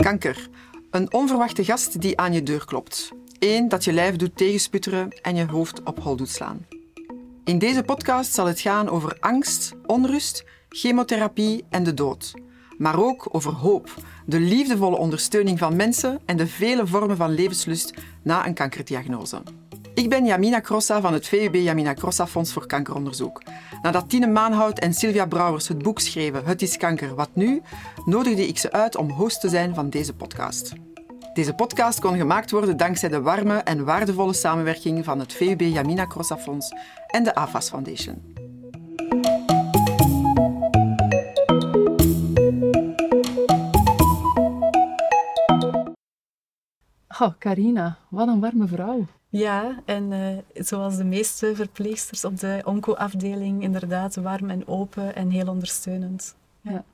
Kanker. Een onverwachte gast die aan je deur klopt. Eén dat je lijf doet tegensputteren en je hoofd op hol doet slaan. In deze podcast zal het gaan over angst, onrust, chemotherapie en de dood. Maar ook over hoop, de liefdevolle ondersteuning van mensen en de vele vormen van levenslust na een kankerdiagnose. Ik ben Jamina Crossa van het VUB Jamina Crossa Fonds voor Kankeronderzoek. Nadat Tine Maanhout en Sylvia Brouwers het boek schreven Het is kanker, wat nu? nodigde ik ze uit om host te zijn van deze podcast. Deze podcast kon gemaakt worden dankzij de warme en waardevolle samenwerking van het VUB Jamina Crossa Fonds en de AFAS Foundation. Oh, Carina, wat een warme vrouw. Ja, en uh, zoals de meeste verpleegsters op de onco-afdeling, inderdaad warm en open en heel ondersteunend. Ja.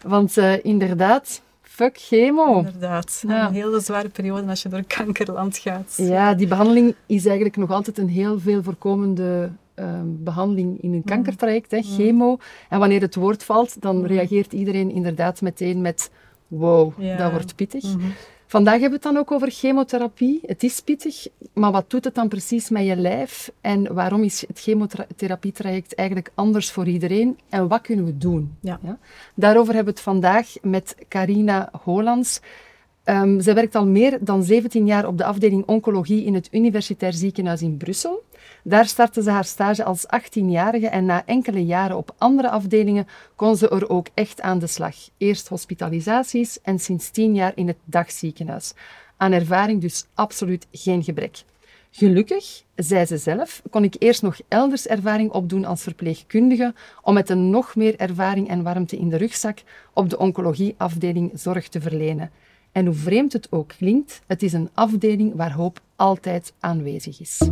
Want uh, inderdaad, fuck chemo. Inderdaad, ja. een hele zware periode als je door kankerland gaat. Ja, die behandeling is eigenlijk nog altijd een heel veel voorkomende uh, behandeling in een kankertraject, hè, chemo. En wanneer het woord valt, dan reageert iedereen inderdaad meteen met wow, ja. dat wordt pittig. Mm -hmm. Vandaag hebben we het dan ook over chemotherapie. Het is pittig, maar wat doet het dan precies met je lijf? En waarom is het chemotherapietraject eigenlijk anders voor iedereen? En wat kunnen we doen? Ja. Ja? Daarover hebben we het vandaag met Carina Hollands. Um, zij werkt al meer dan 17 jaar op de afdeling oncologie in het Universitair Ziekenhuis in Brussel. Daar startte ze haar stage als 18-jarige en na enkele jaren op andere afdelingen kon ze er ook echt aan de slag. Eerst hospitalisaties en sinds 10 jaar in het dagziekenhuis. Aan ervaring dus absoluut geen gebrek. Gelukkig, zei ze zelf, kon ik eerst nog elders ervaring opdoen als verpleegkundige om met een nog meer ervaring en warmte in de rugzak op de oncologieafdeling zorg te verlenen. En hoe vreemd het ook klinkt, het is een afdeling waar hoop altijd aanwezig is.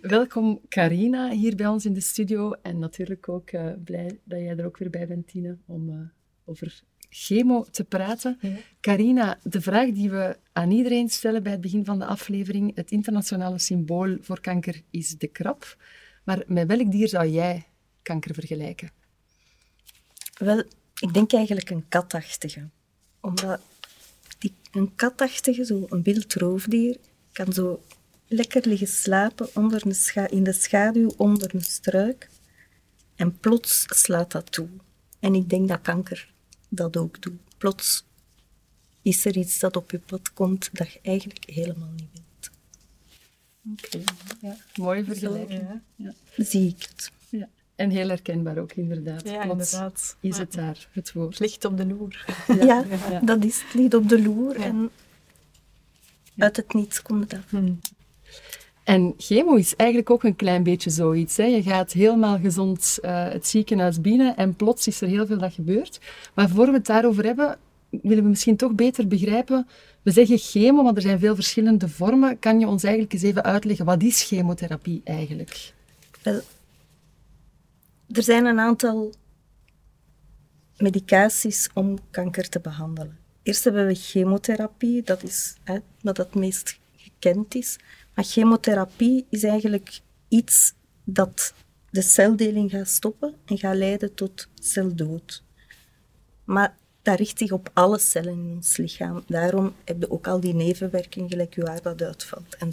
Welkom Carina hier bij ons in de studio en natuurlijk ook uh, blij dat jij er ook weer bij bent, Tine, om uh, over chemo te praten. Ja. Carina, de vraag die we aan iedereen stellen bij het begin van de aflevering, het internationale symbool voor kanker is de krab. Maar met welk dier zou jij kanker vergelijken? Wel, ik denk eigenlijk een katachtige. Omdat die, een katachtige, zo een wild roofdier, kan zo lekker liggen slapen onder een scha in de schaduw onder een struik. En plots slaat dat toe. En ik denk dat kanker dat ook doet. Plots is er iets dat op je pad komt dat je eigenlijk helemaal niet wilt. Oké, okay. ja, mooie vergelijking. Ja. Ja. Zie ik het. Ja. En heel herkenbaar ook, inderdaad. Ja, Plots inderdaad. is het daar, het woord. Ligt op de loer. Ja, dat is het. Ligt op de loer. En uit het niets komt dat. Hmm. En chemo is eigenlijk ook een klein beetje zoiets. Hè. Je gaat helemaal gezond uh, het ziekenhuis binnen en plots is er heel veel dat gebeurt. Maar voor we het daarover hebben, willen we misschien toch beter begrijpen. We zeggen chemo, maar er zijn veel verschillende vormen. Kan je ons eigenlijk eens even uitleggen, wat is chemotherapie eigenlijk? Wel, er zijn een aantal medicaties om kanker te behandelen. Eerst hebben we chemotherapie, dat is hè, wat het meest gekend is. Maar chemotherapie is eigenlijk iets dat de celdeling gaat stoppen en gaat leiden tot celdood. Maar dat richt zich op alle cellen in ons lichaam. Daarom heb je ook al die nevenwerking, gelijk je dat uitvalt en.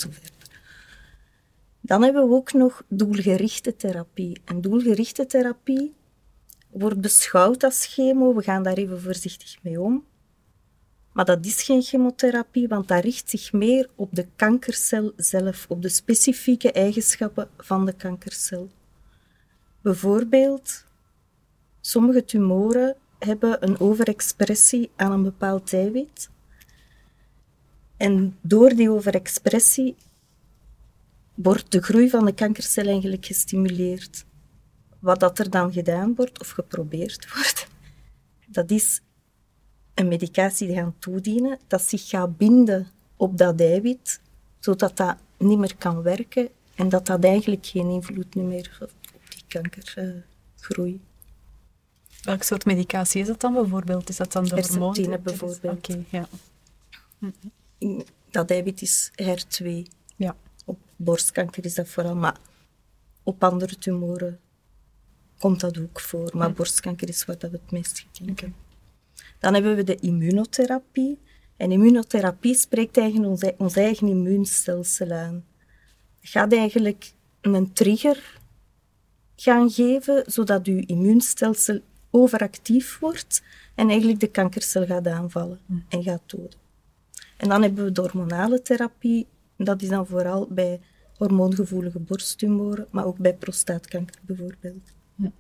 Dan hebben we ook nog doelgerichte therapie. En doelgerichte therapie wordt beschouwd als chemo. We gaan daar even voorzichtig mee om. Maar dat is geen chemotherapie, want dat richt zich meer op de kankercel zelf, op de specifieke eigenschappen van de kankercel. Bijvoorbeeld, sommige tumoren hebben een overexpressie aan een bepaald eiwit. En door die overexpressie wordt de groei van de kankercel eigenlijk gestimuleerd. Wat dat er dan gedaan wordt of geprobeerd wordt, dat is een medicatie gaan toedienen dat zich gaat binden op dat eiwit, zodat dat niet meer kan werken en dat dat eigenlijk geen invloed meer heeft op die kankergroei. Uh, Welk soort medicatie is dat dan bijvoorbeeld? Is dat dan de hormoon? bijvoorbeeld. Oké, okay, ja. Dat eiwit is HER2. Ja. Borstkanker is dat vooral, maar op andere tumoren komt dat ook voor. Maar borstkanker is waar dat we het meest gekend hebben. Dan hebben we de immunotherapie. En immunotherapie spreekt eigenlijk ons, ons eigen immuunstelsel aan. Het gaat eigenlijk een trigger gaan geven, zodat uw immuunstelsel overactief wordt en eigenlijk de kankercel gaat aanvallen en gaat doden. En dan hebben we de hormonale therapie. Dat is dan vooral bij hormoongevoelige borsttumoren, maar ook bij prostaatkanker bijvoorbeeld. Ja.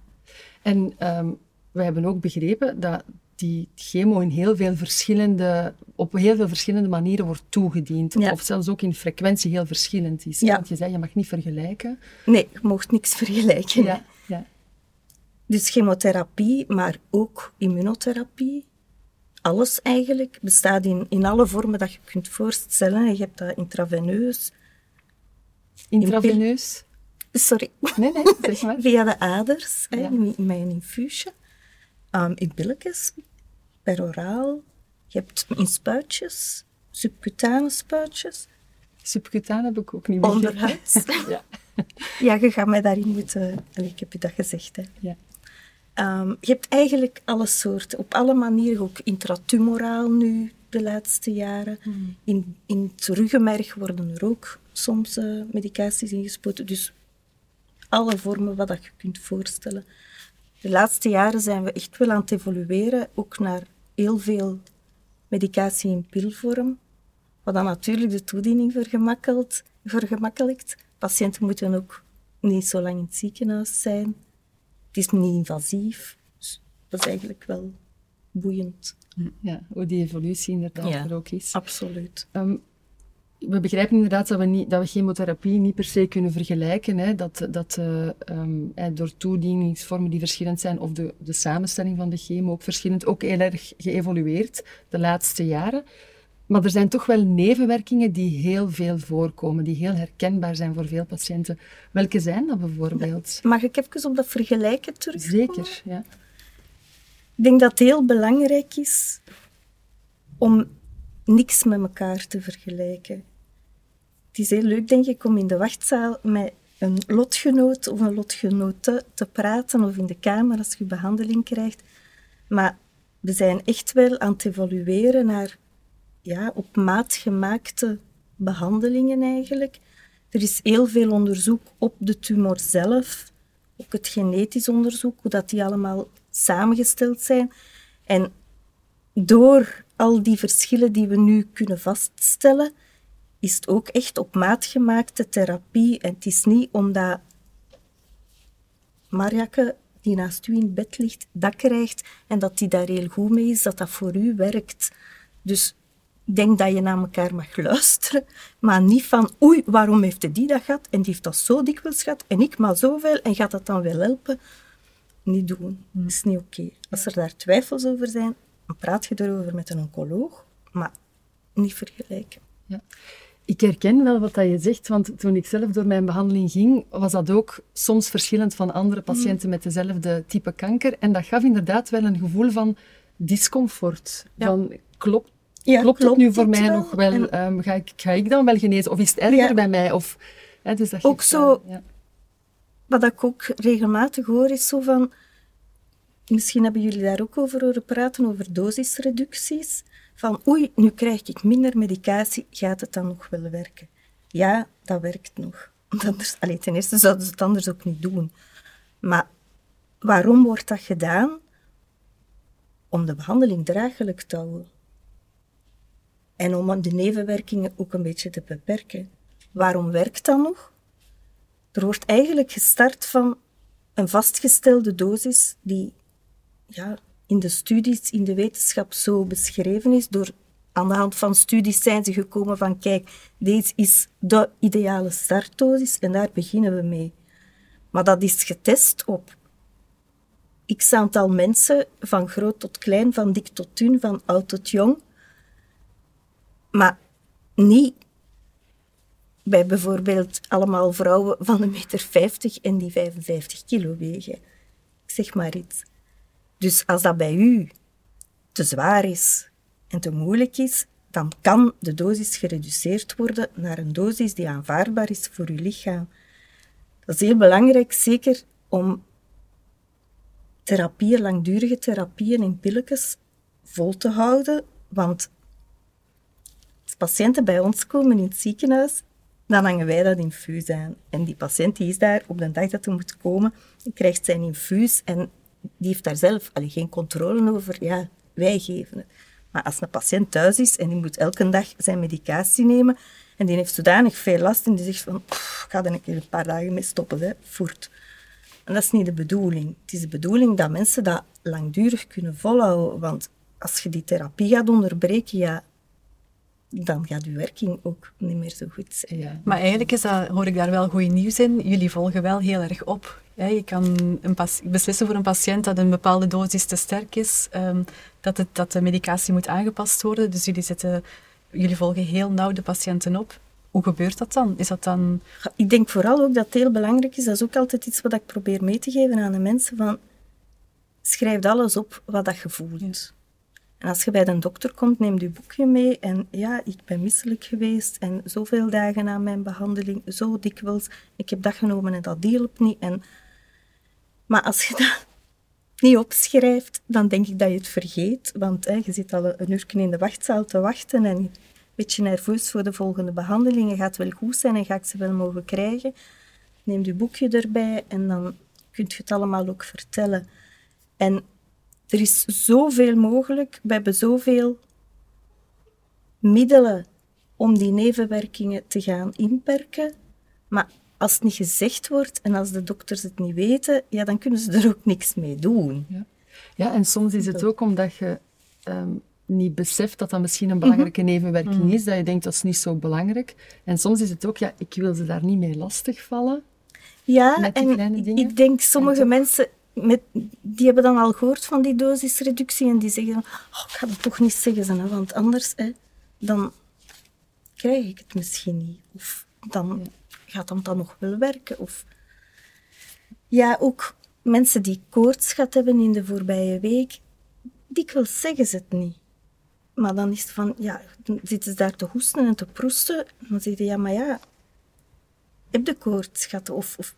En um, we hebben ook begrepen dat die chemo in heel veel verschillende, op heel veel verschillende manieren wordt toegediend. Of zelfs ook in frequentie heel verschillend is. Want je zei, je mag niet vergelijken. Nee, je mocht niks vergelijken. Ja, ja. Dus chemotherapie, maar ook immunotherapie. Alles eigenlijk bestaat in, in alle vormen dat je kunt voorstellen. Je hebt dat intraveneus. Intraveneus? Sorry. Nee, nee, zeg maar. Via de aders, ja. hè, met een infuusje. Um, in pilletjes, peroraal. Je hebt in spuitjes, subcutane spuitjes. Subcutane heb ik ook niet meer. Onderhuids. ja. ja, je gaat mij daarin moeten... ik heb je dat gezegd, hè. Ja. Um, je hebt eigenlijk alle soorten, op alle manieren, ook intratumoraal nu de laatste jaren. Hmm. In, in het ruggenmerg worden er ook soms uh, medicaties ingespoten. Dus alle vormen wat dat je kunt voorstellen. De laatste jaren zijn we echt wel aan het evolueren, ook naar heel veel medicatie in pilvorm, wat dan natuurlijk de toediening vergemakkelijkt. vergemakkelijkt. Patiënten moeten ook niet zo lang in het ziekenhuis zijn. Het is niet invasief. Dus dat is eigenlijk wel boeiend. Ja, hoe die evolutie inderdaad ja, er ook is. Absoluut. Um, we begrijpen inderdaad dat we, niet, dat we chemotherapie niet per se kunnen vergelijken. Hè, dat dat uh, um, door toedieningsvormen die verschillend zijn of de, de samenstelling van de chemo ook verschillend, ook heel erg geëvolueerd de laatste jaren. Maar er zijn toch wel nevenwerkingen die heel veel voorkomen, die heel herkenbaar zijn voor veel patiënten. Welke zijn dat bijvoorbeeld? Mag ik even op dat vergelijken terugkomen? Zeker, ja. Ik denk dat het heel belangrijk is om niks met elkaar te vergelijken. Het is heel leuk, denk ik, om in de wachtzaal met een lotgenoot of een lotgenote te praten of in de kamer als je behandeling krijgt. Maar we zijn echt wel aan het evolueren naar ja, op maat gemaakte behandelingen eigenlijk. Er is heel veel onderzoek op de tumor zelf, ook het genetisch onderzoek, hoe dat die allemaal samengesteld zijn. En door al die verschillen die we nu kunnen vaststellen, is het ook echt op maat gemaakte therapie. En het is niet omdat Mariake, die naast u in bed ligt, dat krijgt en dat die daar heel goed mee is, dat dat voor u werkt. Dus ik denk dat je naar elkaar mag luisteren, maar niet van oei, waarom heeft hij die dat gehad en die heeft dat zo dikwijls gehad en ik maar zoveel en gaat dat dan wel helpen? Niet doen, dat is niet oké. Als er daar twijfels over zijn, dan praat je erover met een oncoloog, maar niet vergelijken. Ja. Ik herken wel wat dat je zegt, want toen ik zelf door mijn behandeling ging, was dat ook soms verschillend van andere mm. patiënten met dezelfde type kanker. En dat gaf inderdaad wel een gevoel van discomfort. Van, klopt, klopt, het nu voor mij nog wel? Um, ga, ik, ga ik dan wel genezen? Of is het erger bij mij? Of, hè, dus dat ook zo, ja. wat ik ook regelmatig hoor, is zo van... Misschien hebben jullie daar ook over horen praten, over dosisreducties van oei, nu krijg ik minder medicatie, gaat het dan nog wel werken? Ja, dat werkt nog. Anders, allee, ten eerste zouden ze het anders ook niet doen. Maar waarom wordt dat gedaan? Om de behandeling draaglijk te houden. En om de nevenwerkingen ook een beetje te beperken. Waarom werkt dat nog? Er wordt eigenlijk gestart van een vastgestelde dosis die ja, in de studies, in de wetenschap zo beschreven is. Door, aan de hand van studies zijn ze gekomen van, kijk, deze is de ideale startdosis en daar beginnen we mee. Maar dat is getest op x aantal mensen, van groot tot klein, van dik tot dun, van oud tot jong. Maar niet bij bijvoorbeeld allemaal vrouwen van een meter 50 en die 55 kilo wegen. Ik zeg maar iets. Dus als dat bij u te zwaar is en te moeilijk is, dan kan de dosis gereduceerd worden naar een dosis die aanvaardbaar is voor uw lichaam. Dat is heel belangrijk, zeker om therapieën, langdurige therapieën in pilletjes vol te houden. Want als patiënten bij ons komen in het ziekenhuis, dan hangen wij dat infuus aan. En die patiënt die is daar op de dag dat hij moet komen, krijgt zijn infuus en die heeft daar zelf allee, geen controle over. Ja, wij geven het. Maar als een patiënt thuis is en die moet elke dag zijn medicatie nemen en die heeft zodanig veel last en die zegt van, ik ga er een keer een paar dagen mee stoppen, hè, voort. En dat is niet de bedoeling. Het is de bedoeling dat mensen dat langdurig kunnen volhouden. Want als je die therapie gaat onderbreken, ja, dan gaat je werking ook niet meer zo goed zijn. Ja. Maar eigenlijk is dat, hoor ik daar wel goed nieuws in. Jullie volgen wel heel erg op. je kan een beslissen voor een patiënt dat een bepaalde dosis te sterk is, um, dat, het, dat de medicatie moet aangepast worden. Dus jullie, zitten, jullie volgen heel nauw de patiënten op. Hoe gebeurt dat dan? Is dat dan... Ik denk vooral ook dat het heel belangrijk is. Dat is ook altijd iets wat ik probeer mee te geven aan de mensen. Van, schrijf alles op wat dat je voelt. Als je bij de dokter komt, neem je boekje mee. En ja, ik ben misselijk geweest en zoveel dagen na mijn behandeling, zo dikwijls. Ik heb dat genomen en dat hielp niet. En... Maar als je dat niet opschrijft, dan denk ik dat je het vergeet. Want hè, je zit al een uur in de wachtzaal te wachten en een beetje nerveus voor de volgende behandelingen. Gaat wel goed zijn en ga ik ze wel mogen krijgen? Neem je boekje erbij en dan kunt je het allemaal ook vertellen. En er is zoveel mogelijk. We hebben zoveel middelen om die nevenwerkingen te gaan inperken. Maar als het niet gezegd wordt en als de dokters het niet weten, ja, dan kunnen ze er ook niks mee doen. Ja, ja en soms is het ook omdat je ehm, niet beseft dat dat misschien een belangrijke mhm. nevenwerking mhm. is, dat je denkt dat is niet zo belangrijk. En soms is het ook, ja, ik wil ze daar niet mee lastigvallen. Ja, en ik denk sommige mensen met, die hebben dan al gehoord van die dosisreductie en die zeggen, oh, ik ga dat toch niet zeggen, hè, want anders hè, dan krijg ik het misschien niet. Of dan gaat het dan nog wel werken. Of... Ja, ook mensen die koorts gehad hebben in de voorbije week, dikwijls zeggen ze het niet. Maar dan is het van, ja, dan zitten ze daar te hoesten en te proesten. En dan zeggen ze, ja, maar ja, heb de koorts gehad? Of, of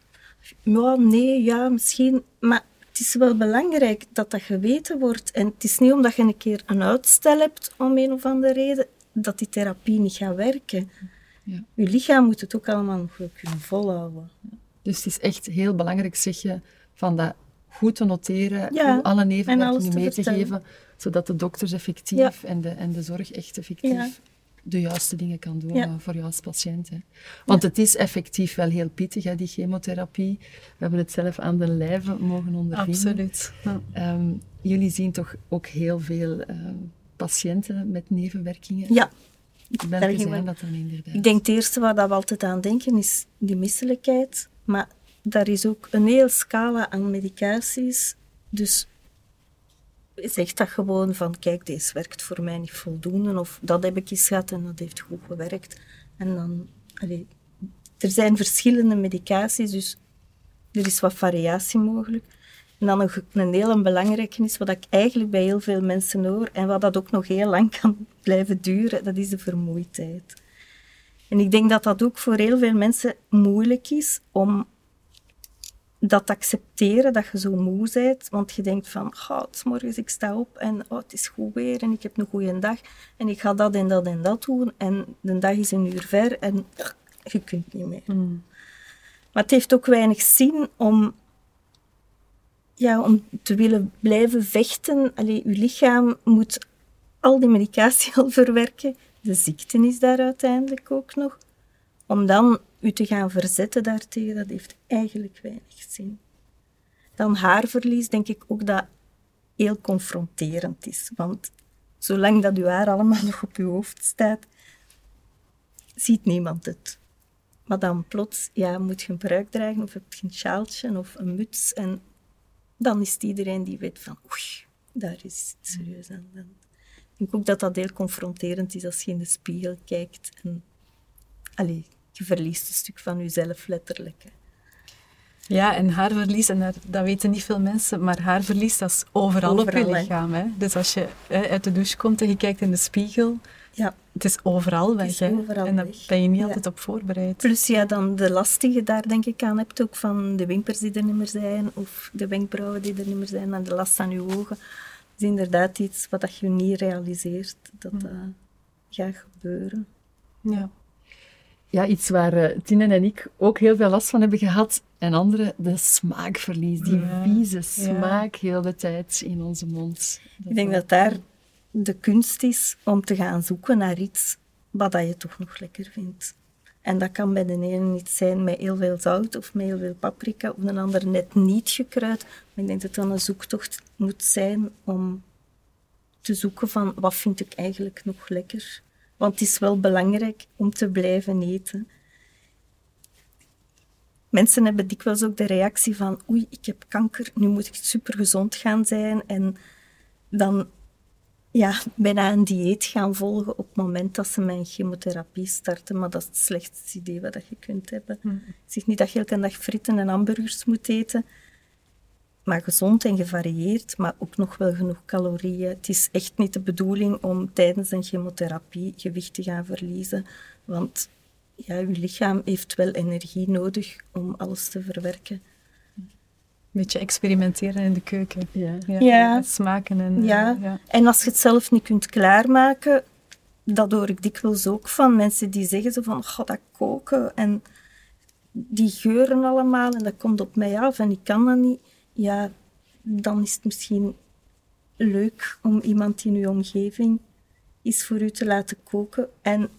ja, nee, ja, misschien. Maar het is wel belangrijk dat dat geweten wordt. En het is niet omdat je een keer een uitstel hebt, om een of andere reden, dat die therapie niet gaat werken. Ja. Je lichaam moet het ook allemaal nog kunnen volhouden. Dus het is echt heel belangrijk, zeg je, van dat goed te noteren, ja, alle nevenwerkingen mee te, geven, zodat de dokters effectief en, de, en de zorg echt effectief de juiste dingen kan doen eh, voor jou als patiënt. Hè. Want het is effectief wel heel pittig, hè, die chemotherapie. We hebben het zelf aan de lijve mogen ondervinden. Absoluut. Ehm, jullie zien toch ook heel veel uh, patiënten met nevenwerkingen? Ja. Welke zijn dat dan inderdaad? Ik denk het eerste waar we altijd aan denken is die misselijkheid. Maar daar is ook een heel scala aan medicaties. Dus zegt dat gewoon van, kijk, deze werkt voor mij niet voldoende, of dat heb ik eens gehad en dat heeft goed gewerkt. En dan, allee, er zijn verschillende medicaties, dus er is wat variatie mogelijk. En dan nog een heel belangrijke is, wat ik eigenlijk bij heel veel mensen hoor, en wat dat ook nog heel lang kan blijven duren, dat is de vermoeidheid. En ik denk dat dat ook voor heel veel mensen moeilijk is om dat accepteren dat je zo moe bent, want je denkt van, oh, het is morgens, ik sta op en oh, het is goed weer en ik heb een goede dag en ik ga dat en dat en dat doen en de dag is een uur ver en je kunt niet meer. Hmm. Maar het heeft ook weinig zin om, ja, om te willen blijven vechten. Allee, je lichaam moet al die medicatie al verwerken. De ziekte is daar uiteindelijk ook nog. Om dan u te gaan verzetten daartegen, dat heeft eigenlijk weinig zin. Dan haarverlies, denk ik ook dat heel confronterend is. Want zolang dat uw haar allemaal nog op uw hoofd staat, ziet niemand het. Maar dan plots, ja, moet je een pruik dragen of heb je een sjaaltje of een muts. En dan is iedereen die weet van, oei, daar is het serieus aan. Ik denk ook dat dat heel confronterend is als je in de spiegel kijkt. En, allee, je verliest een stuk van jezelf letterlijk. Hè. Ja, en haarverlies, en dat, weten niet veel mensen, maar haarverlies dat is overal, op je lichaam. Hè. Dus als je hè, uit de douche komt en je kijkt in de spiegel, ja. het is overal weg. Is overal en daar ben je niet altijd op voorbereid. Plus ja, dan de lastige daar denk ik aan hebt, ook van de wimpers die er niet meer zijn, of de wenkbrauwen die er niet meer zijn, en de last aan je ogen. is inderdaad iets wat je niet realiseert dat dat gaat gebeuren. Ja. Ja, iets waar uh, Tine en ik ook heel veel last van hebben gehad. En anderen, de smaakverlies. Die Ja. vieze smaak heel de tijd in onze mond. Ik denk dat daar de kunst is om te gaan zoeken naar iets wat dat je toch nog lekker vindt. En dat kan bij de ene iets zijn met heel veel zout of met heel veel paprika, of de ander net niet gekruid. Maar ik denk dat dan een zoektocht moet zijn om te zoeken van wat vind ik eigenlijk nog lekker. Want het is wel belangrijk om te blijven eten. Mensen hebben dikwijls ook de reactie van oei, ik heb kanker, nu moet ik supergezond gaan zijn. En dan ja, bijna een dieet gaan volgen op het moment dat ze mijn chemotherapie starten. Maar dat is het slechtste idee wat je kunt hebben. Ik zeg niet dat je elke dag fritten en hamburgers moet eten. Maar gezond en gevarieerd, maar ook nog wel genoeg calorieën. Het is echt niet de bedoeling om tijdens een chemotherapie gewicht te gaan verliezen. Want ja, je lichaam heeft wel energie nodig om alles te verwerken. Een beetje experimenteren in de keuken. Ja. Ja. Smaken en... eh, Ja. ja. En als je het zelf niet kunt klaarmaken, dat hoor ik dikwijls ook van mensen die zeggen zo van, god, dat koken en die geuren allemaal en dat komt op mij af en ik kan dat niet. Ja, dan is het misschien leuk om iemand in uw omgeving is voor u te laten koken. En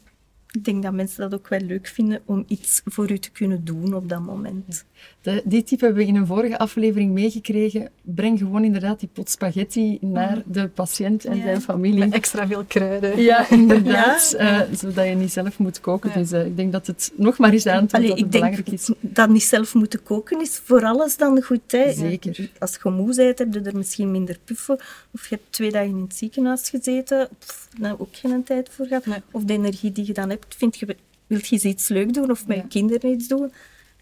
ik denk dat mensen dat ook wel leuk vinden om iets voor u te kunnen doen op dat moment. De, die tip hebben we in een vorige aflevering meegekregen. Breng gewoon inderdaad die pot spaghetti naar de patiënt en Ja. zijn familie. Met extra veel kruiden. Ja, inderdaad. Ja. eh, zodat je niet zelf moet koken. Ja. Dus eh, ik denk dat het nog maar eens aantoont Allee, dat het ik denk belangrijk is. dat niet zelf moeten koken is voor alles dan goed. Hè. Zeker. Als je moe bent, heb je er misschien minder puffen. Of je hebt twee dagen in het ziekenhuis gezeten. Pff, daar ook geen tijd voor gehad. Nee. Of de energie die je dan hebt, vind je, wilt je iets leuk doen of met je kinderen iets doen.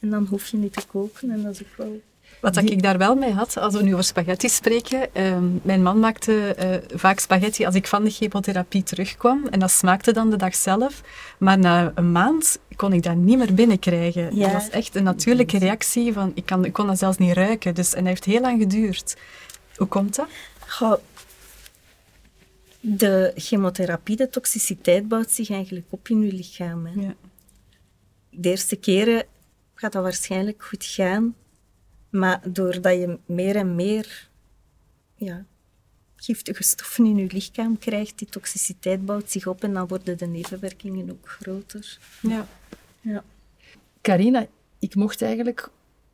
En dan hoef je niet te koken. En dat is ook wel... Wat dat ik daar wel mee had, als we nu over spaghetti spreken. ehm, mijn man maakte eh, vaak spaghetti als ik van de chemotherapie terugkwam. En dat smaakte dan de dag zelf. Maar na een maand kon ik dat niet meer binnenkrijgen. Ja. Dat was echt een natuurlijke reactie. Van, ik, kan, ik kon dat zelfs niet ruiken. Dus, en dat heeft heel lang geduurd. Hoe komt dat? Goh, de chemotherapie, de toxiciteit bouwt zich eigenlijk op in je lichaam. Hè. Ja. de eerste keren gaat dat waarschijnlijk goed gaan. Maar doordat je meer en meer ja, giftige stoffen in je lichaam krijgt, die toxiciteit bouwt zich op en dan worden de nevenwerkingen ook groter. Ja. Ja. Carina, ik mocht eigenlijk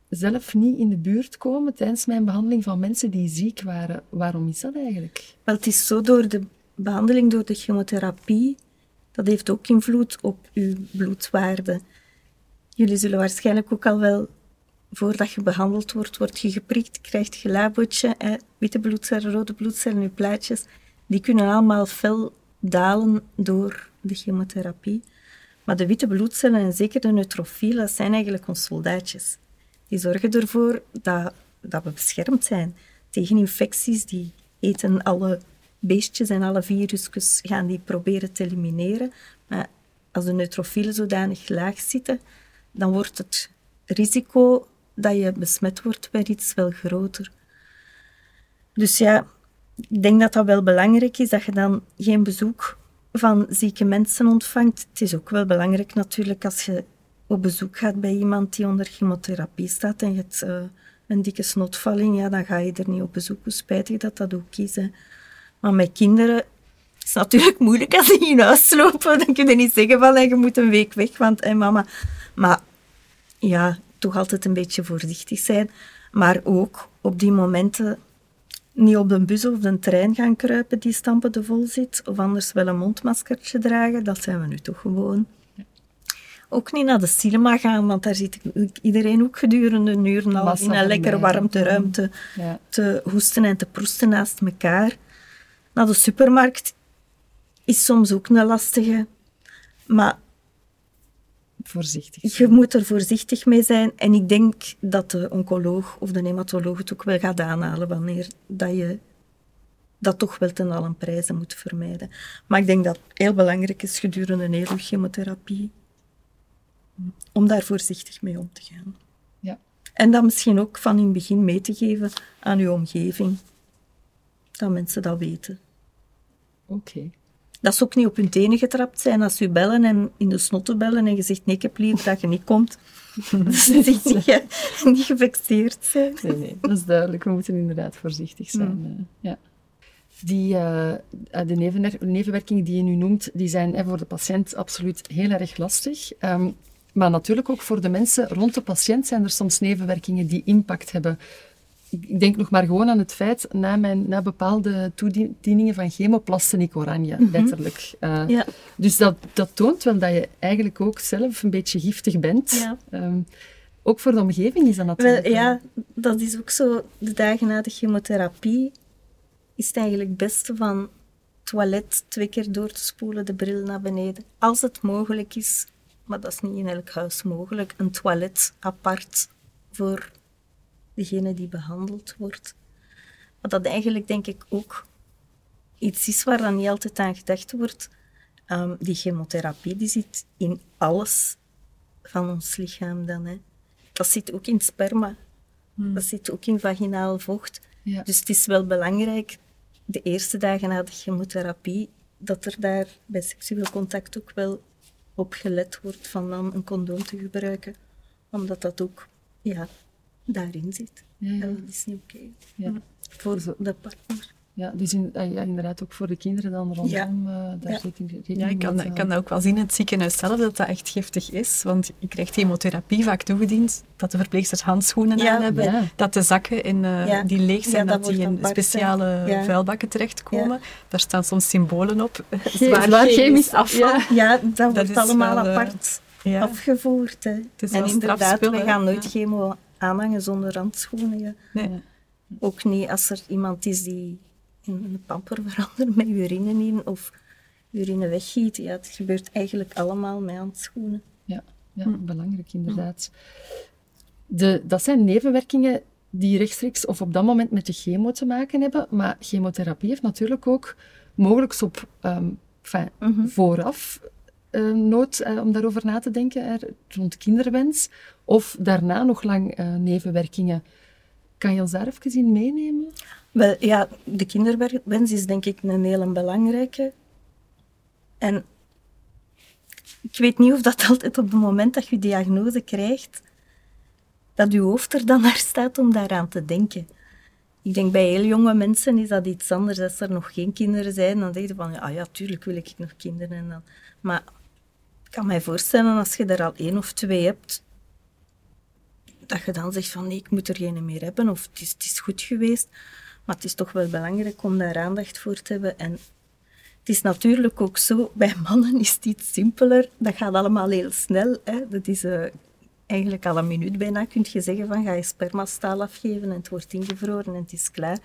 zelf niet in de buurt komen tijdens mijn behandeling van mensen die ziek waren. Waarom is dat eigenlijk? Wel, het is zo door de behandeling, door de chemotherapie, dat heeft ook invloed op uw bloedwaarde. Jullie zullen waarschijnlijk ook al wel, voordat je behandeld wordt, wordt je geprikt, krijgt je labootje, hè, witte bloedcellen, rode bloedcellen, uw plaatjes. Die kunnen allemaal fel dalen door de chemotherapie. Maar de witte bloedcellen, en zeker de neutrofielen, zijn eigenlijk onze soldaatjes. Die zorgen ervoor dat, dat we beschermd zijn tegen infecties. Die eten alle beestjes en alle virusjes, gaan die proberen te elimineren. Maar als de neutrofielen zodanig laag zitten, dan wordt het risico dat je besmet wordt bij iets wel groter. Dus ja, ik denk dat dat wel belangrijk is, dat je dan geen bezoek van zieke mensen ontvangt. Het is ook wel belangrijk natuurlijk als je op bezoek gaat bij iemand die onder chemotherapie staat en je hebt eh, een dikke snotvalling, ja, dan ga je er niet op bezoek. Hoe spijtig dat dat ook is. Maar met kinderen is het natuurlijk moeilijk als die in huis lopen. Dan kun je niet zeggen van, je moet een week weg, want hey, mama... Maar ja, toch altijd een beetje voorzichtig zijn. Maar ook op die momenten niet op de bus of de trein gaan kruipen die stampen vol zit. Of anders wel een mondmaskertje dragen. Dat zijn we nu toch gewoon. Ook niet naar de cinema gaan, want daar zit iedereen ook gedurende een uur Massa in een lekker warmte ruimte Ja. te hoesten en te proesten naast elkaar. Naar de supermarkt is soms ook een lastige. Maar Voorzichtig. je moet er voorzichtig mee zijn. En ik denk dat de oncoloog of de hematoloog het ook wel gaat aanhalen wanneer dat je dat toch wel ten allen prijze moet vermijden. Maar ik denk dat het heel belangrijk is gedurende een hele chemotherapie om daar voorzichtig mee om te gaan. Ja. En dat misschien ook van in het begin mee te geven aan uw omgeving. dat mensen dat weten. Oké. Dat ze ook niet op hun tenen getrapt zijn als ze u bellen en in de snotten bellen en je zegt nee, ik heb liever dat je niet komt. dat ze niet, ge- niet gevexeerd zijn. Nee, nee, dat is duidelijk. We moeten inderdaad voorzichtig zijn. eh, ja. Die, eh, eh, de nevenwer- nevenwerkingen die je nu noemt, die zijn eh, voor de patiënt absoluut heel erg lastig. Ehm, maar natuurlijk ook voor de mensen rond de patiënt zijn er soms nevenwerkingen die impact hebben. Ik denk nog maar gewoon aan het feit, na, mijn, na bepaalde toedieningen van chemo plaste ik oranje, letterlijk. Eh, Ja. Dus dat, dat toont wel dat je eigenlijk ook zelf een beetje giftig bent. Ja. Ehm, ook voor de omgeving is dat natuurlijk. Wel, ja, dat is ook zo. De dagen na de chemotherapie is het eigenlijk het beste van toilet twee keer door te spoelen, de bril naar beneden. Als het mogelijk is, maar dat is niet in elk huis mogelijk, een toilet apart voor degene die behandeld wordt. Wat dat eigenlijk denk ik ook iets is waar dan niet altijd aan gedacht wordt. Ehm, die chemotherapie die zit in alles van ons lichaam dan. Hè. Dat zit ook in sperma. Dat zit ook in vaginaal vocht. Ja. Dus het is wel belangrijk, de eerste dagen na de chemotherapie, dat er daar bij seksueel contact ook wel op gelet wordt van dan een condoom te gebruiken. Omdat dat ook ja, daarin zit. Ja, ja. En dat is niet oké Ja. voor de partner. Ja, dus in, ah, ja, inderdaad ook voor de kinderen dan rondom. eh, daar Ja. rekening, rekening Ja, ik kan, ik te kan dat ook wel zien in het ziekenhuis zelf, dat dat echt giftig is. Want je krijgt chemotherapie vaak toegediend, dat de verpleegsters handschoenen Ja, aan hebben, ja. dat de zakken in, eh, Ja. die leeg zijn, Ja, dat dat, die in speciale Ja. vuilbakken terechtkomen. Daar staan soms symbolen op. Zwaar, zwaar chemisch afval. Ja. Ja, dat, wordt allemaal wel, eh, apart Ja. afgevoerd. Hè. is En inderdaad, we gaan nooit Ja. chemo aanhangen zonder handschoenen. ja. Nee. Ook niet als er iemand is die in een pamper verandert met urine in of urine weggiet. Ja, het gebeurt eigenlijk allemaal met handschoenen. Ja, ja belangrijk inderdaad. De, dat zijn nevenwerkingen die rechtstreeks of op dat moment met de chemo te maken hebben. Maar chemotherapie heeft natuurlijk ook mogelijk op ehm, enfin, vooraf eh, nood eh, om daarover na te denken, hè, rond kinderwens. Of daarna nog lang eh, nevenwerkingen. Kan je ons daar even in meenemen? Wel, ja, de kinderwens is denk ik een hele belangrijke. En ik weet niet of dat altijd op het moment dat je diagnose krijgt, dat je hoofd er dan naar staat om daaraan te denken. Ik denk bij heel jonge mensen is dat iets anders. Als er nog geen kinderen zijn, dan denk je van, ah ja, tuurlijk wil ik nog kinderen. En dan. Maar kan mij voorstellen, als je er al één of twee hebt, dat je dan zegt van, nee, ik moet er geen meer hebben. Of het is, het is goed geweest. Maar het is toch wel belangrijk om daar aandacht voor te hebben. En het is natuurlijk ook zo, bij mannen is het iets simpeler. Dat gaat allemaal heel snel. Hè. Dat is eh, eigenlijk al een minuut bijna. Kun je zeggen van, ga je spermastaal afgeven en het wordt ingevroren en het is klaar.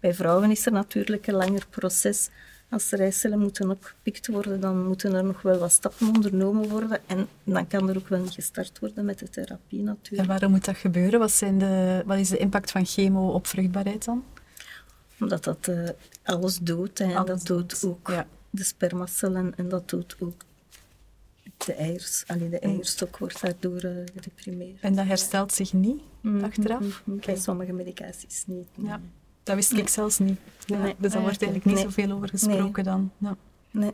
Bij vrouwen is er natuurlijk een langer proces. Als de eicellen moeten opgepikt worden, dan moeten er nog wel wat stappen ondernomen worden. En dan kan er ook wel gestart worden met de therapie En natuurlijk. waarom moet dat gebeuren? Wat, zijn de, wat is de impact van chemo op vruchtbaarheid dan? Omdat dat eh, alles doodt. Hè. En Alles dat doodt doodt, ook ja. de spermacellen en dat doodt ook de eiers. Allee, de eierstok wordt daardoor eh, gedeprimeerd. En dat herstelt zich niet Mhm, achteraf? mhm. Bij sommige medicaties niet. nee. Ja. Dat wist ik zelfs niet. Ja, Nee. Dus daar Ah, wordt eigenlijk niet Nee. zoveel over gesproken dan. Ja. Nee.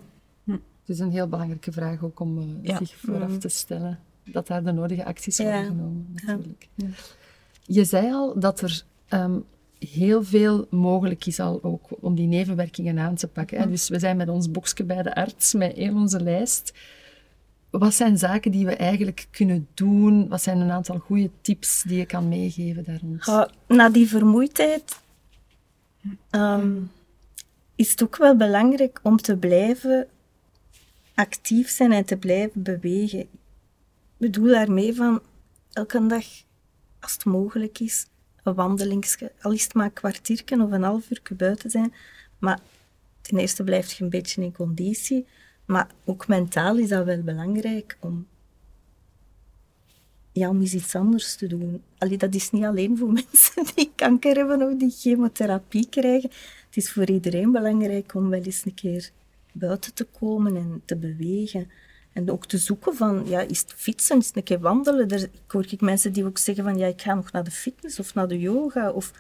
Het is een heel belangrijke vraag ook om eh, Ja. zich vooraf Mm. te stellen. Dat daar de nodige acties Ja. worden genomen, natuurlijk. Ja. Je zei al dat er ehm, heel veel mogelijk is al ook om die nevenwerkingen aan te pakken. Hè? Dus we zijn met ons boekje bij de arts, met heel onze lijst. Wat zijn zaken die we eigenlijk kunnen doen? Wat zijn een aantal goede tips die je kan meegeven daar? Ja, na die vermoeidheid ehm, is het ook wel belangrijk om te blijven actief zijn en te blijven bewegen. Ik bedoel daarmee van elke dag, als het mogelijk is, een wandelingsje, al is het maar een kwartiertje of een half uur buiten zijn. Maar ten eerste blijf je een beetje in conditie, maar ook mentaal is dat wel belangrijk om ja, om eens iets anders te doen. Allee, dat is niet alleen voor mensen die kanker hebben of die chemotherapie krijgen. Het is voor iedereen belangrijk om wel eens een keer buiten te komen en te bewegen. En ook te zoeken van, ja, is fietsen, is een keer wandelen? Er, ik hoor ik mensen die ook zeggen van, ja, ik ga nog naar de fitness of naar de yoga of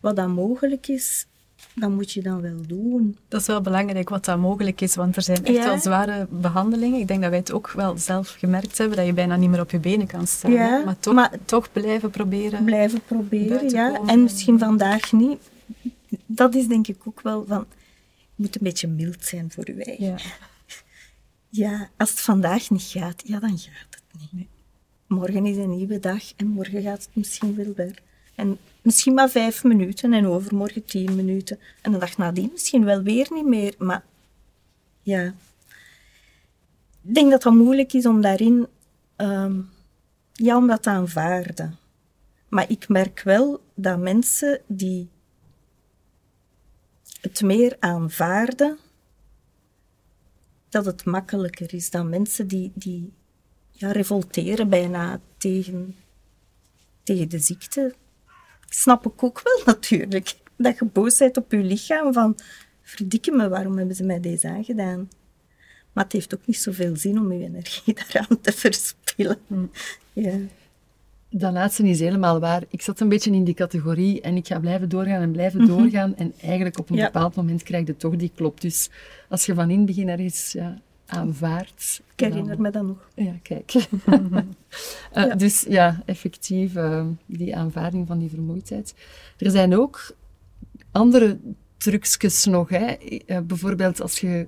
wat dan mogelijk is. Dat moet je dan wel doen. Dat is wel belangrijk wat dat mogelijk is, want er zijn echt Ja. wel zware behandelingen. Ik denk dat wij het ook wel zelf gemerkt hebben, dat je bijna niet meer op je benen kan staan. Ja, maar, toch, maar- toch blijven proberen. Blijven proberen, ja. komen. En misschien vandaag niet. Dat is denk ik ook wel van... Je moet een beetje mild zijn voor je eigen. Ja. Ja, als het vandaag niet gaat, ja, dan gaat het niet. Nee. Morgen is een nieuwe dag en morgen gaat het misschien wel weer. En misschien maar vijf minuten en overmorgen tien minuten. En de dag nadien misschien wel weer niet meer. Maar ja, ik denk dat het moeilijk is om daarin, ehm, ja, om dat aanvaarden. Maar ik merk wel dat mensen die het meer aanvaarden, dat het makkelijker is dan mensen die, die ja, revolteren bijna tegen, tegen de ziekte. Snap ik ook wel natuurlijk. Dat je boos bent op je lichaam van, verdikke me, waarom hebben ze mij deze aangedaan? Maar het heeft ook niet zoveel zin om je energie daaraan te verspillen. Ja. Dat laatste is helemaal waar. Ik zat een beetje in die categorie en ik ga blijven doorgaan en blijven doorgaan. En eigenlijk op een Ja. bepaald moment krijg je toch die klop. Dus als je van in het begin ergens ja, aanvaardt... Ik herinner me dat nog. Ja, kijk. Eh, Dus ja, effectief, eh, die aanvaarding van die vermoeidheid. Er zijn ook andere trucjes nog. Hè. Eh, bijvoorbeeld als je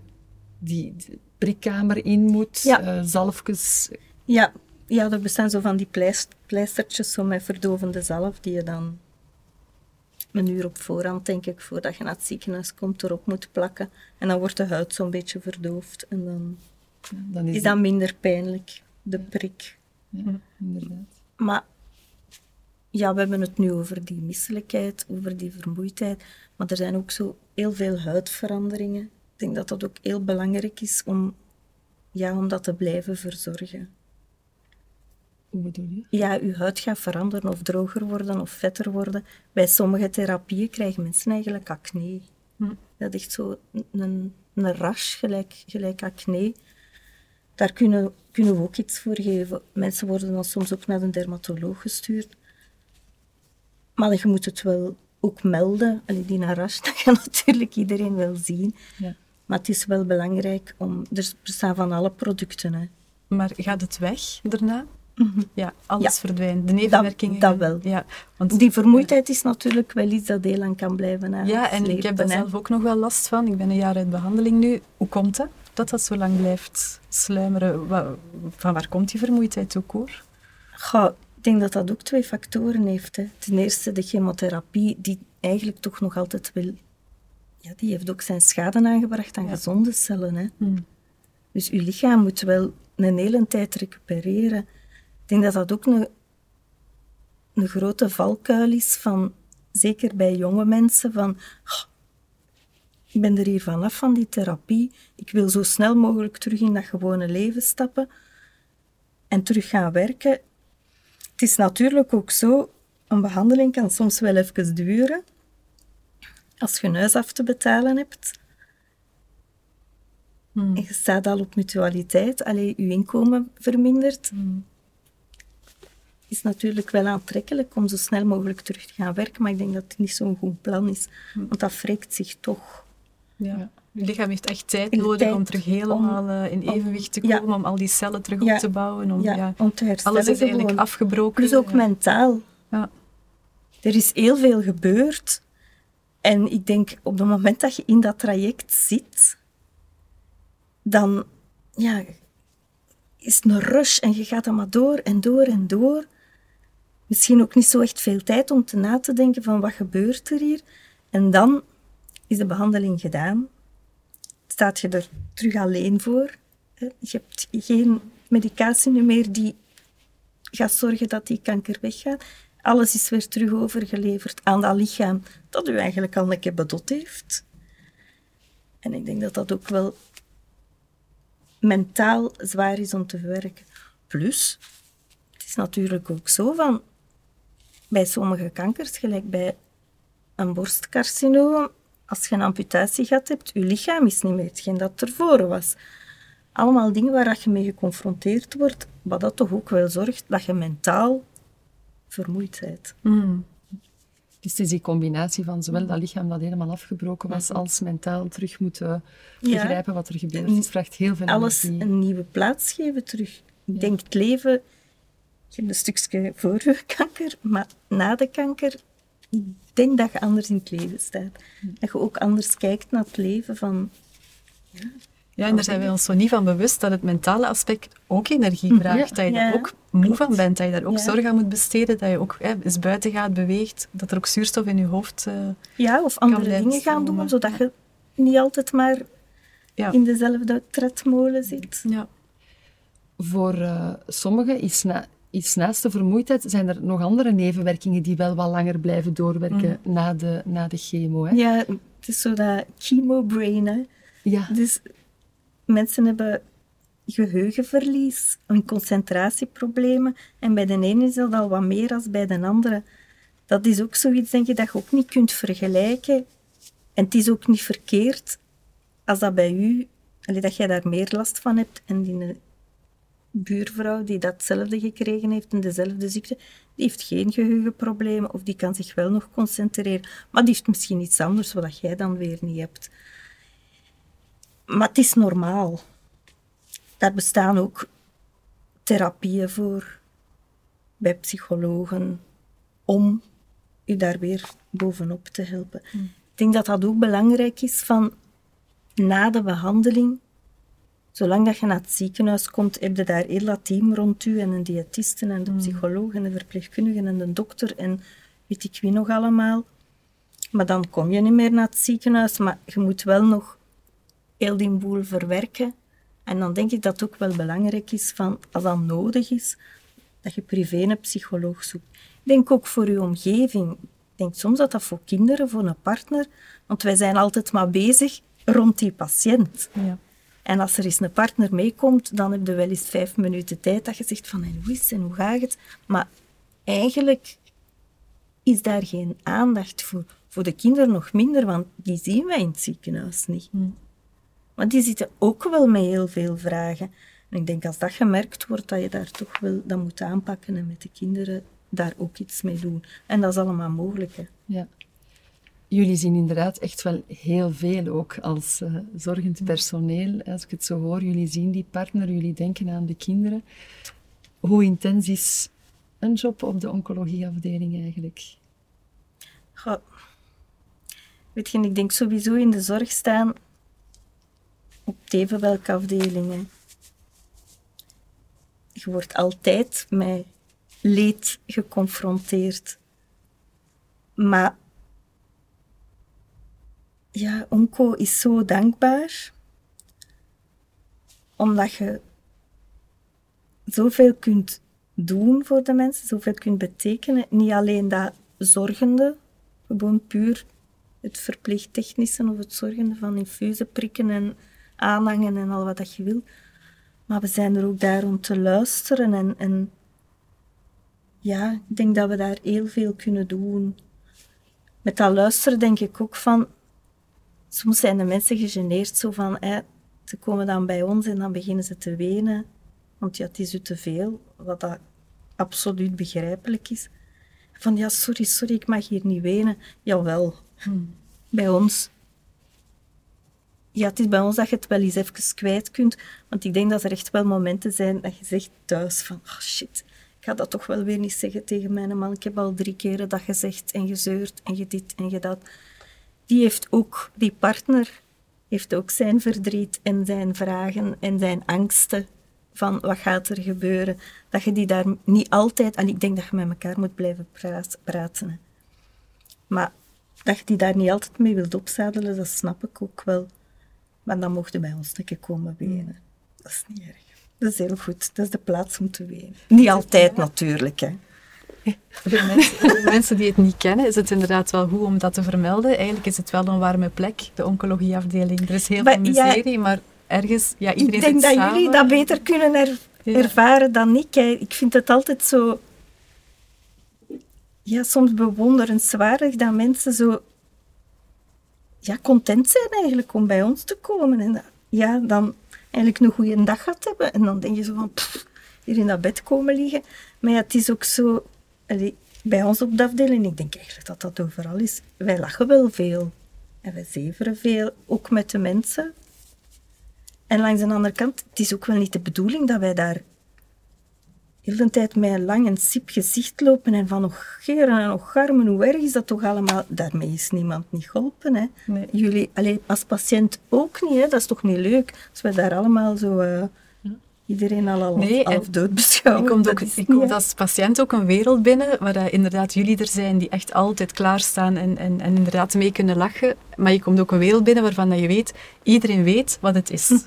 die prikkamer in moet, Ja. zalfjes. Ja, ja, er bestaan zo van die pleist- pleistertjes zo met verdovende zalf die je dan een uur op voorhand, denk ik, voordat je naar het ziekenhuis komt, erop moet plakken. En dan wordt de huid zo'n beetje verdoofd en dan Dan is is dat minder pijnlijk, de prik. Ja, inderdaad. Maar ja, we hebben het nu over die misselijkheid, over die vermoeidheid. Maar er zijn ook zo heel veel huidveranderingen. Ik denk dat dat ook heel belangrijk is om, ja, om dat te blijven verzorgen. Hoe bedoel je? Ja, uw huid gaat veranderen of droger worden of vetter worden. Bij sommige therapieën krijgen mensen eigenlijk acne. Dat is echt zo een, een rash, gelijk, gelijk acne. Daar kunnen, kunnen we ook iets voor geven. Mensen worden dan soms ook naar een dermatoloog gestuurd. Maar je moet het wel ook melden. Allee, die rash, dat kan natuurlijk iedereen wel zien. Ja. Maar het is wel belangrijk om... Er bestaan van alle producten, hè. Maar gaat het weg daarna? Ja, alles Ja. verdwijnt. De nevenwerkingen. dat wel. Ja, want, Die vermoeidheid is natuurlijk wel iets dat heel lang kan blijven ja, en ik heb daar hè. zelf ook nog wel last van. Ik ben een jaar uit behandeling nu. Hoe komt dat? Dat dat zo lang blijft sluimeren. Van waar komt die vermoeidheid ook hoor? Goh, ik denk dat dat ook twee factoren heeft. Hè. Ten eerste de chemotherapie, die eigenlijk toch nog altijd wil... Ja, die heeft ook zijn schade aangebracht aan Ja. gezonde cellen. Hè. Hmm. Dus uw lichaam moet wel een hele tijd recupereren. Ik denk dat dat ook een, een grote valkuil is van, zeker bij jonge mensen, van "Oh, ik ben er hier vanaf van die therapie. Ik wil zo snel mogelijk terug in dat gewone leven stappen en terug gaan werken. Het is natuurlijk ook zo, een behandeling kan soms wel even duren. Als je een huis af te betalen hebt, Hmm. en je staat al op mutualiteit, alleen je inkomen vermindert, Hmm. Is natuurlijk wel aantrekkelijk om zo snel mogelijk terug te gaan werken, maar ik denk dat het niet zo'n goed plan is, want dat wreekt zich toch. Ja. Je lichaam heeft echt tijd nodig tijd om terug helemaal eh, in evenwicht te ja. komen, om al die cellen terug Ja. op te bouwen. Om, Ja, ja, om te herstellen Alles is eigenlijk gewoon. afgebroken. Plus ook Ja. mentaal. Ja. Er is heel veel gebeurd. En ik denk, op het moment dat je in dat traject zit, dan ja, is het een rush en je gaat dan maar door en door en door. Misschien ook niet zo echt veel tijd om te na te denken van wat gebeurt er hier. En dan is de behandeling gedaan. Staat je er terug alleen voor. Je hebt geen medicatie meer die gaat zorgen dat die kanker weggaat. Alles is weer terug overgeleverd aan dat lichaam dat u eigenlijk al een keer bedot heeft. En ik denk dat dat ook wel mentaal zwaar is om te verwerken. Plus, het is natuurlijk ook zo van, bij sommige kankers, gelijk bij een borstcarcinoom, als je een amputatie gehad hebt, je lichaam is niet meer hetgeen dat ervoor was. Allemaal dingen waar je mee geconfronteerd wordt, wat dat toch ook wel zorgt dat je mentaal vermoeid bent. Hmm. Dus het is die combinatie van zowel dat lichaam dat helemaal afgebroken was, Mhm. als mentaal terug moeten Ja. begrijpen wat er gebeurt. Het vraagt heel veel Alles energie. een nieuwe plaats geven terug. Ik Ja. denk het leven, je hebt een stukje voor je kanker, maar na de kanker, ik denk dat je anders in het leven staat. Dat je ook anders kijkt naar het leven van... Ja, en daar zijn wij ons zo niet van bewust dat het mentale aspect ook energie vraagt. Ja. Dat je Ja. daar ook moe van bent, dat je daar ook Ja. zorg aan moet besteden, dat je ook hè, eens buiten gaat, beweegt, dat er ook zuurstof in je hoofd... eh, Ja, of andere dingen gaan doen, zodat je niet altijd maar ja. in dezelfde tredmolen zit. ja. Voor eh, sommigen is, na, is naast de vermoeidheid zijn er nog andere nevenwerkingen die wel wat langer blijven doorwerken na, de, na de chemo. Hè? Ja, het is zo dat chemo-brain, hè. Ja. Dus mensen hebben geheugenverlies en concentratieproblemen. En bij de ene is dat al wat meer dan bij de andere. Dat is ook zoiets, denk je, dat je ook niet kunt vergelijken. En het is ook niet verkeerd als dat bij u, dat jij daar meer last van hebt en die buurvrouw die datzelfde gekregen heeft en dezelfde ziekte, die heeft geen geheugenproblemen of die kan zich wel nog concentreren. Maar die heeft misschien iets anders wat jij dan weer niet hebt. Maar het is normaal. Daar bestaan ook therapieën voor bij psychologen om u daar weer bovenop te helpen. Ik denk dat dat ook belangrijk is van na de behandeling, zolang dat je naar het ziekenhuis komt, heb je daar heel dat team rond u en een diëtiste en de psycholoog en de verpleegkundige en de dokter en weet ik wie nog allemaal. Maar dan kom je niet meer naar het ziekenhuis, maar je moet wel nog heel die boel verwerken. En dan denk ik dat het ook wel belangrijk is, van, als dat nodig is, dat je privé een psycholoog zoekt. Ik denk ook voor je omgeving. Ik denk soms dat dat voor kinderen, voor een partner, want wij zijn altijd maar bezig rond die patiënt. Ja. En als er eens een partner meekomt, dan heb je wel eens vijf minuten tijd dat je zegt van en hoe is het en hoe gaat het? Maar eigenlijk is daar geen aandacht voor. Voor de kinderen nog minder, want die zien wij in het ziekenhuis niet. Maar die zitten ook wel met heel veel vragen. En ik denk als dat gemerkt wordt, dat je daar toch wel dat moet aanpakken en met de kinderen daar ook iets mee doen. En dat is allemaal mogelijk. Hè. Ja. Jullie zien inderdaad echt wel heel veel ook als eh, zorgend personeel. Als ik het zo hoor, jullie zien die partner, jullie denken aan de kinderen. Hoe intens is een job op de oncologieafdeling eigenlijk? Goh. Weet je, ik denk sowieso in de zorg staan op even welke afdelingen. Je wordt altijd met leed geconfronteerd. Maar ja, Onco is zo dankbaar omdat je zoveel kunt doen voor de mensen, zoveel kunt betekenen. Niet alleen dat zorgende, gewoon puur het verpleegtechnische of het zorgende van infusen prikken en aanhangen en al wat dat je wil. Maar we zijn er ook daar om te luisteren en, en ja, ik denk dat we daar heel veel kunnen doen. Met dat luisteren denk ik ook van, soms zijn de mensen gegeneerd zo van, hè, ze komen dan bij ons en dan beginnen ze te wenen, want ja, het is u te veel, wat dat absoluut begrijpelijk is. Van ja, sorry, sorry, ik mag hier niet wenen. Jawel, bij ons. Ja, het is bij ons dat je het wel eens even kwijt kunt, want ik denk dat er echt wel momenten zijn dat je zegt thuis van, oh shit, ik ga dat toch wel weer niet zeggen tegen mijn man. Ik heb al drie keren dat gezegd en gezeurd en je dit en je dat. Die heeft ook, die partner heeft ook zijn verdriet en zijn vragen en zijn angsten van wat gaat er gebeuren. Dat je die daar niet altijd, en ik denk dat je met elkaar moet blijven praten. Maar dat je die daar niet altijd mee wilt opzadelen, dat snap ik ook wel. Maar dan mocht je bij ons een komen wenen. Dat is niet erg. Dat is heel goed. Dat is de plaats om te wenen. Niet altijd natuurlijk, hè. Voor mensen, voor de mensen die het niet kennen, is het inderdaad wel goed om dat te vermelden. Eigenlijk is het wel een warme plek, de oncologieafdeling. Er is heel Maar veel ja, miserie, maar ergens, ja, iedereen ik denk dat samen. jullie dat beter kunnen er- Ja. ervaren dan ik. hè. Ik vind het altijd zo... Ja, soms bewonderenswaardig dat mensen zo... Ja, content zijn eigenlijk om bij ons te komen. En dat- ja, dan eigenlijk een goede dag gehad hebben. En dan denk je zo van... pff, hier in dat bed komen liggen. Maar ja, het is ook zo... bij ons op de afdeling, ik denk eigenlijk dat dat overal is, wij lachen wel veel. En wij zeveren veel, ook met de mensen. En langs de andere kant, het is ook wel niet de bedoeling dat wij daar heel de tijd met een lang en sip gezicht lopen en van nog geren en nog garmen, hoe erg is dat toch allemaal? Daarmee is niemand niet geholpen. Hè? Nee. Jullie, alleen als patiënt ook niet, hè? dat is toch niet leuk? Als wij daar allemaal zo... eh, Iedereen al half, Nee, dood beschouwen. Je komt, dat ook, als patiënt ook een wereld binnen waar inderdaad jullie er zijn die echt altijd klaarstaan en, en, en inderdaad mee kunnen lachen. Maar je komt ook een wereld binnen waarvan dat je weet, iedereen weet wat het is.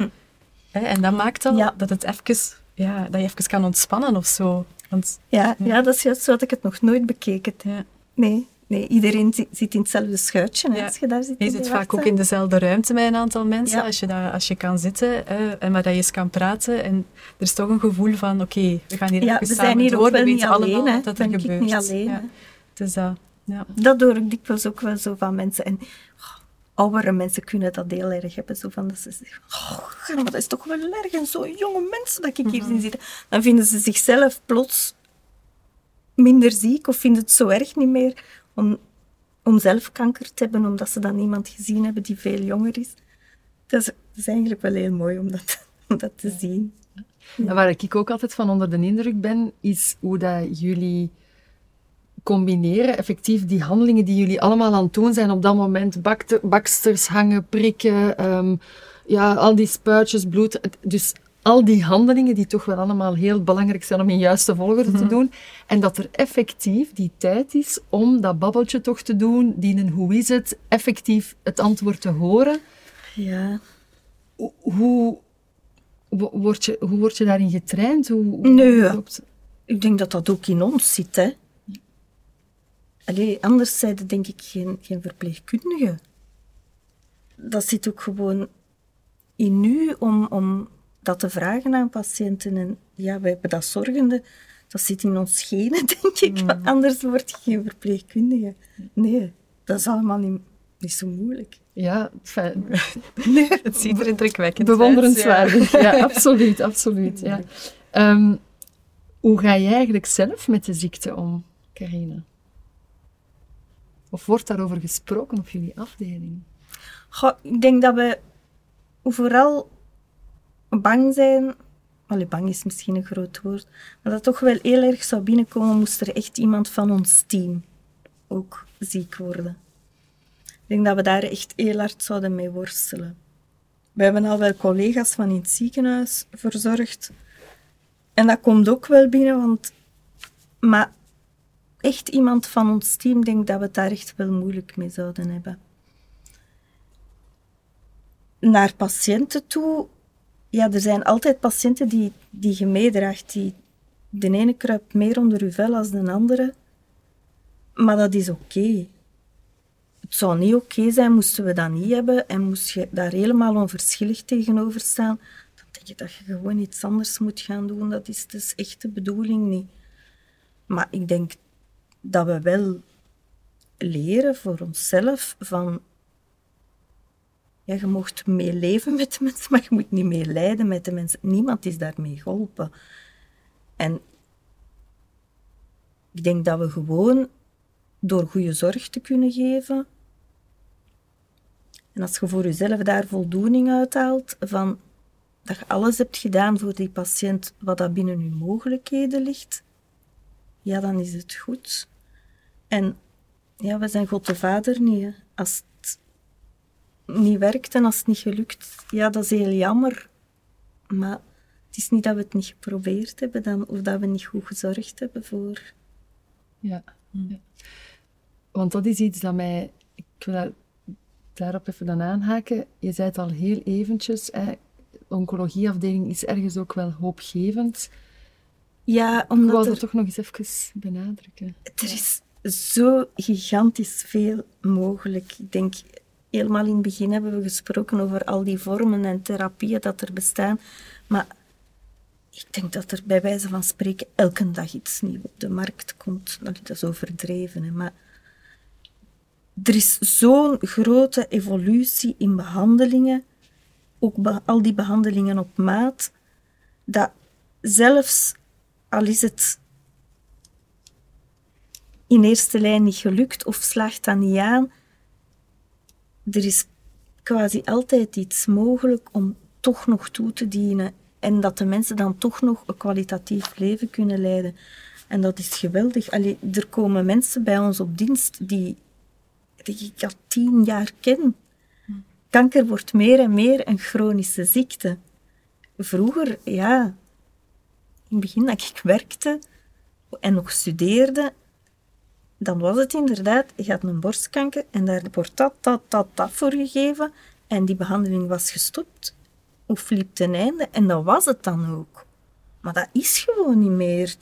Hè, en dat maakt al Ja. dat, het even, ja, dat je even kan ontspannen of zo. Want, Ja, ja, dat is juist zo had ik het nog nooit bekeken. ja. Nee, nee iedereen zi- zit in hetzelfde schuitje Ja. als je daar zit. Je zit vaak ook in dezelfde ruimte met een aantal mensen, Ja. als, je daar, als je kan zitten eh, en maar dat je eens kan praten. En er is toch een gevoel van, oké, we gaan hier Ja, even we samen zijn hier door, we weten allemaal alleen. Wat dat er gebeurt. niet alleen. Ja. Dus dat, ja. Dat hoor ik dikwijls ook wel zo van mensen. En oh, oudere mensen kunnen dat heel erg hebben. Zo van dat ze zeggen, oh, dat is toch wel erg. En zo jonge mensen dat ik hier Mhm. zie zitten. Dan vinden ze zichzelf plots minder ziek of vinden het zo erg niet meer om, om zelf kanker te hebben, omdat ze dan iemand gezien hebben die veel jonger is. Dat is, dat is eigenlijk wel heel mooi om dat, om dat te zien. En waar ik ook altijd van onder de indruk ben, is hoe dat jullie combineren, effectief die handelingen die jullie allemaal aan het doen zijn op dat moment, baksters hangen, prikken, ehm, ja, al die spuitjes, bloed. Dus al die handelingen die toch wel allemaal heel belangrijk zijn om in juiste volgorde te doen. En dat er effectief die tijd is om dat babbeltje toch te doen, die een hoe is het, effectief het antwoord te horen. Ja. Hoe- Hoe, wo- word je, hoe word je daarin getraind? Hoe, Nee. Ik denk dat dat ook in ons zit, hè. Allee, anders zijn er denk ik geen, geen verpleegkundige. Dat zit ook gewoon in u om, om dat te vragen aan patiënten. En ja, we hebben dat zorgende. Dat zit in ons genen, denk ik. Want anders word je geen verpleegkundige. Nee, dat is allemaal niet, niet zo moeilijk. Ja, fijn. Nee. Het ziet er indrukwekkend uit. bewonderenswaardig. Ja, absoluut, absoluut. Ja. Ehm, hoe ga je eigenlijk zelf met de ziekte om, Carina? Of wordt daarover gesproken op jullie afdeling? Goh, ik denk dat we vooral bang zijn. Allee, bang is misschien een groot woord. Maar dat toch wel heel erg zou binnenkomen moest er echt iemand van ons team ook ziek worden. Ik denk dat we daar echt heel hard zouden mee worstelen. We hebben al wel collega's van in het ziekenhuis verzorgd. En dat komt ook wel binnen, want... Maar echt iemand van ons team denkt dat we het daar echt wel moeilijk mee zouden hebben naar patiënten toe, ja, er zijn altijd patiënten die, die je meedraagt. Die, de ene kruipt meer onder uw vel als de andere. Maar dat is oké. Het zou niet oké zijn moesten we dat niet hebben en moest je daar helemaal onverschillig tegenover staan. Dan denk je dat je gewoon iets anders moet gaan doen. Dat is dus echt de bedoeling niet. Maar ik denk dat we wel leren voor onszelf van ja, je mocht meeleven met de mensen, maar je moet niet meelijden met de mensen. Niemand is daarmee geholpen. En ik denk dat we gewoon door goede zorg te kunnen geven, en als je voor jezelf daar voldoening uithaalt, van dat je alles hebt gedaan voor die patiënt wat dat binnen je mogelijkheden ligt, ja, dan is het goed. En ja, we zijn God de Vader niet. hè. Als niet werkt en als het niet gelukt, ja, dat is heel jammer. Maar het is niet dat we het niet geprobeerd hebben dan, of dat we niet goed gezorgd hebben voor. Ja. ja. Want dat is iets dat mij... Ik wil daar, daarop even dan aanhaken. Je zei het al heel eventjes, hè, oncologieafdeling is ergens ook wel hoopgevend. Ja, Ik omdat wou er, dat toch nog eens even benadrukken. er is zo gigantisch veel mogelijk. Ik denk, helemaal in het begin hebben we gesproken over al die vormen en therapieën dat er bestaan. Maar ik denk dat er bij wijze van spreken elke dag iets nieuws op de markt komt. Nou, dat is overdreven, maar er is zo'n grote evolutie in behandelingen, ook al die behandelingen op maat, dat zelfs al is het in eerste lijn niet gelukt of slaagt dat niet aan. Er is quasi altijd iets mogelijk om toch nog toe te dienen en dat de mensen dan toch nog een kwalitatief leven kunnen leiden. En dat is geweldig. Allee, er komen mensen bij ons op dienst die, die ik al tien jaar ken. Kanker wordt meer en meer een chronische ziekte. Vroeger, ja, in het begin dat ik werkte en nog studeerde, dan was het inderdaad, je had een borstkanker en daar wordt dat, dat, dat, dat voor gegeven. En die behandeling was gestopt of liep ten einde en dat was het dan ook. Maar dat is gewoon niet meer.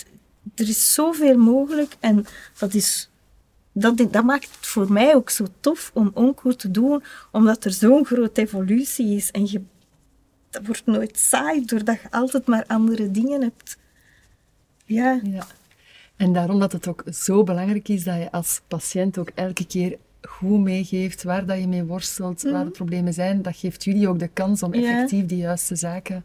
Er is zoveel mogelijk en dat, is, dat, dat maakt het voor mij ook zo tof om onco te doen, omdat er zo'n grote evolutie is en je, dat wordt nooit saai doordat je altijd maar andere dingen hebt. Ja. ja. En daarom dat het ook zo belangrijk is dat je als patiënt ook elke keer goed meegeeft waar dat je mee worstelt, waar de mhm. problemen zijn. Dat geeft jullie ook de kans om effectief ja. die juiste zaken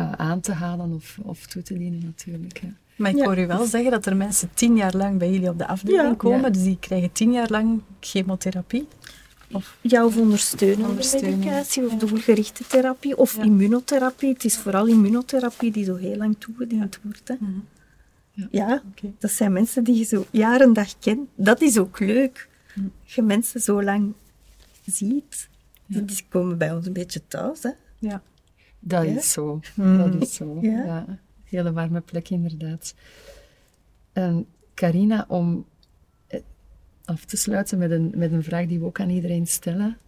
uh, aan te halen of, of toe te dienen natuurlijk. Ja. Maar ik hoor u wel zeggen dat er mensen tien jaar lang bij jullie op de afdeling komen, dus die krijgen tien jaar lang chemotherapie. Of ja, of ondersteunende medicatie, of doelgerichte therapie, of immunotherapie. Het is vooral immunotherapie die zo heel lang toegediend wordt. Hè. Mhm. Ja, dat zijn mensen die je zo jaren dag kent. Dat is ook leuk. Mhm. Je mensen zo lang ziet. Die komen bij ons een beetje thuis. Hè. Ja. Dat is zo. Mm. Dat is zo. Ja. Hele warme plek, inderdaad. En Carina, om eh, af te sluiten met een, met een vraag die we ook aan iedereen stellen.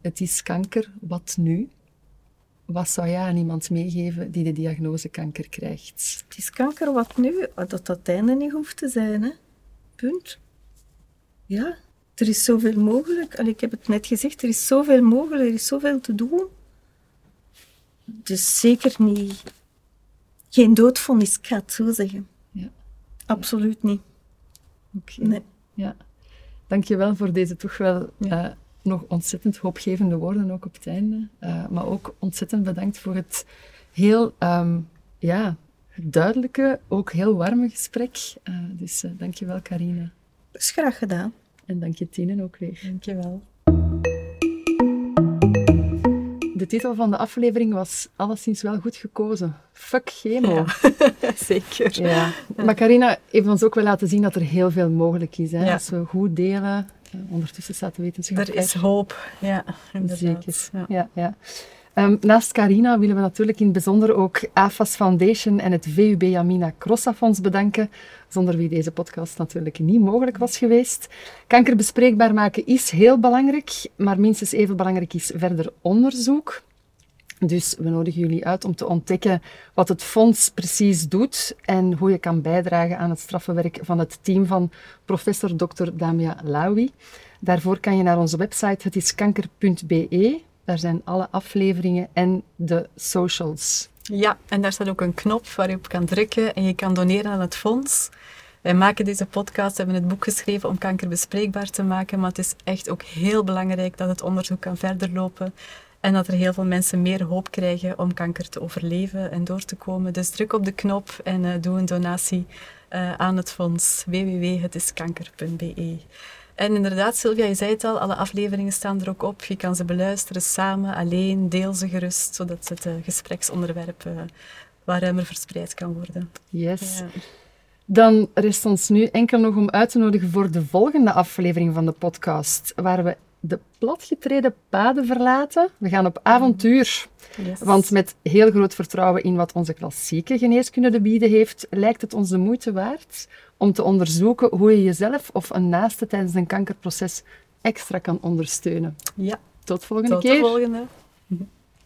Het is kanker, wat nu? Wat zou jij aan iemand meegeven die de diagnose kanker krijgt? Het is kanker, wat nu? Dat dat het einde niet hoeft te zijn, hè? Punt. Ja, er is zoveel mogelijk. Allee, ik heb het net gezegd, er is zoveel mogelijk, er is zoveel te doen. Dus zeker niet... Geen doodvonnis, ik ga het zo zeggen. Ja. Absoluut niet. Oké. Nee. Ja. Dankjewel voor deze toch wel uh, nog ontzettend hoopgevende woorden ook op het einde. Uh, maar ook ontzettend bedankt voor het heel um, ja, duidelijke, ook heel warme gesprek. Uh, dus dankjewel Carina. is graag gedaan. En dank je Tine ook weer. Dankjewel. De titel van de aflevering was alleszins wel goed gekozen. Fuck chemo. zeker. Ja. Maar Carina heeft ons ook wel laten zien dat er heel veel mogelijk is. Hè? Als we goed delen. Eh, ondertussen staat de wetenschap Er is hoop. Ja, Zeker. Ja. Ja, um, naast Carina willen we natuurlijk in het bijzonder ook AFAS Foundation en het VUB Amina Crossa Fonds bedanken, zonder wie deze podcast natuurlijk niet mogelijk was geweest. Kanker bespreekbaar maken is heel belangrijk, maar minstens even belangrijk is verder onderzoek. Dus we nodigen jullie uit om te ontdekken wat het fonds precies doet en hoe je kan bijdragen aan het straffenwerk van het team van professor Dr. Damia Lawi. Daarvoor kan je naar onze website hetiskanker.be. Daar zijn alle afleveringen en de socials. Ja, en daar staat ook een knop waar je op kan drukken en je kan doneren aan het fonds. Wij maken deze podcast, hebben het boek geschreven om kanker bespreekbaar te maken, maar het is echt ook heel belangrijk dat het onderzoek kan verder lopen en dat er heel veel mensen meer hoop krijgen om kanker te overleven en door te komen. Dus druk op de knop en uh, doe een donatie uh, aan het fonds www.hetiskanker.be. En inderdaad, Sylvia, je zei het al, alle afleveringen staan er ook op. Je kan ze beluisteren samen, alleen, deel ze gerust, zodat het uh, gespreksonderwerp wat ruimer verspreid kan worden. Yes. Ja. Dan rest ons nu enkel nog om uit te nodigen voor de volgende aflevering van de podcast, waar we de platgetreden paden verlaten. We gaan op avontuur. Yes. Want met heel groot vertrouwen in wat onze klassieke geneeskunde te bieden heeft, lijkt het ons de moeite waard om te onderzoeken hoe je jezelf of een naaste tijdens een kankerproces extra kan ondersteunen. Ja. Tot volgende Tot keer. Tot de volgende.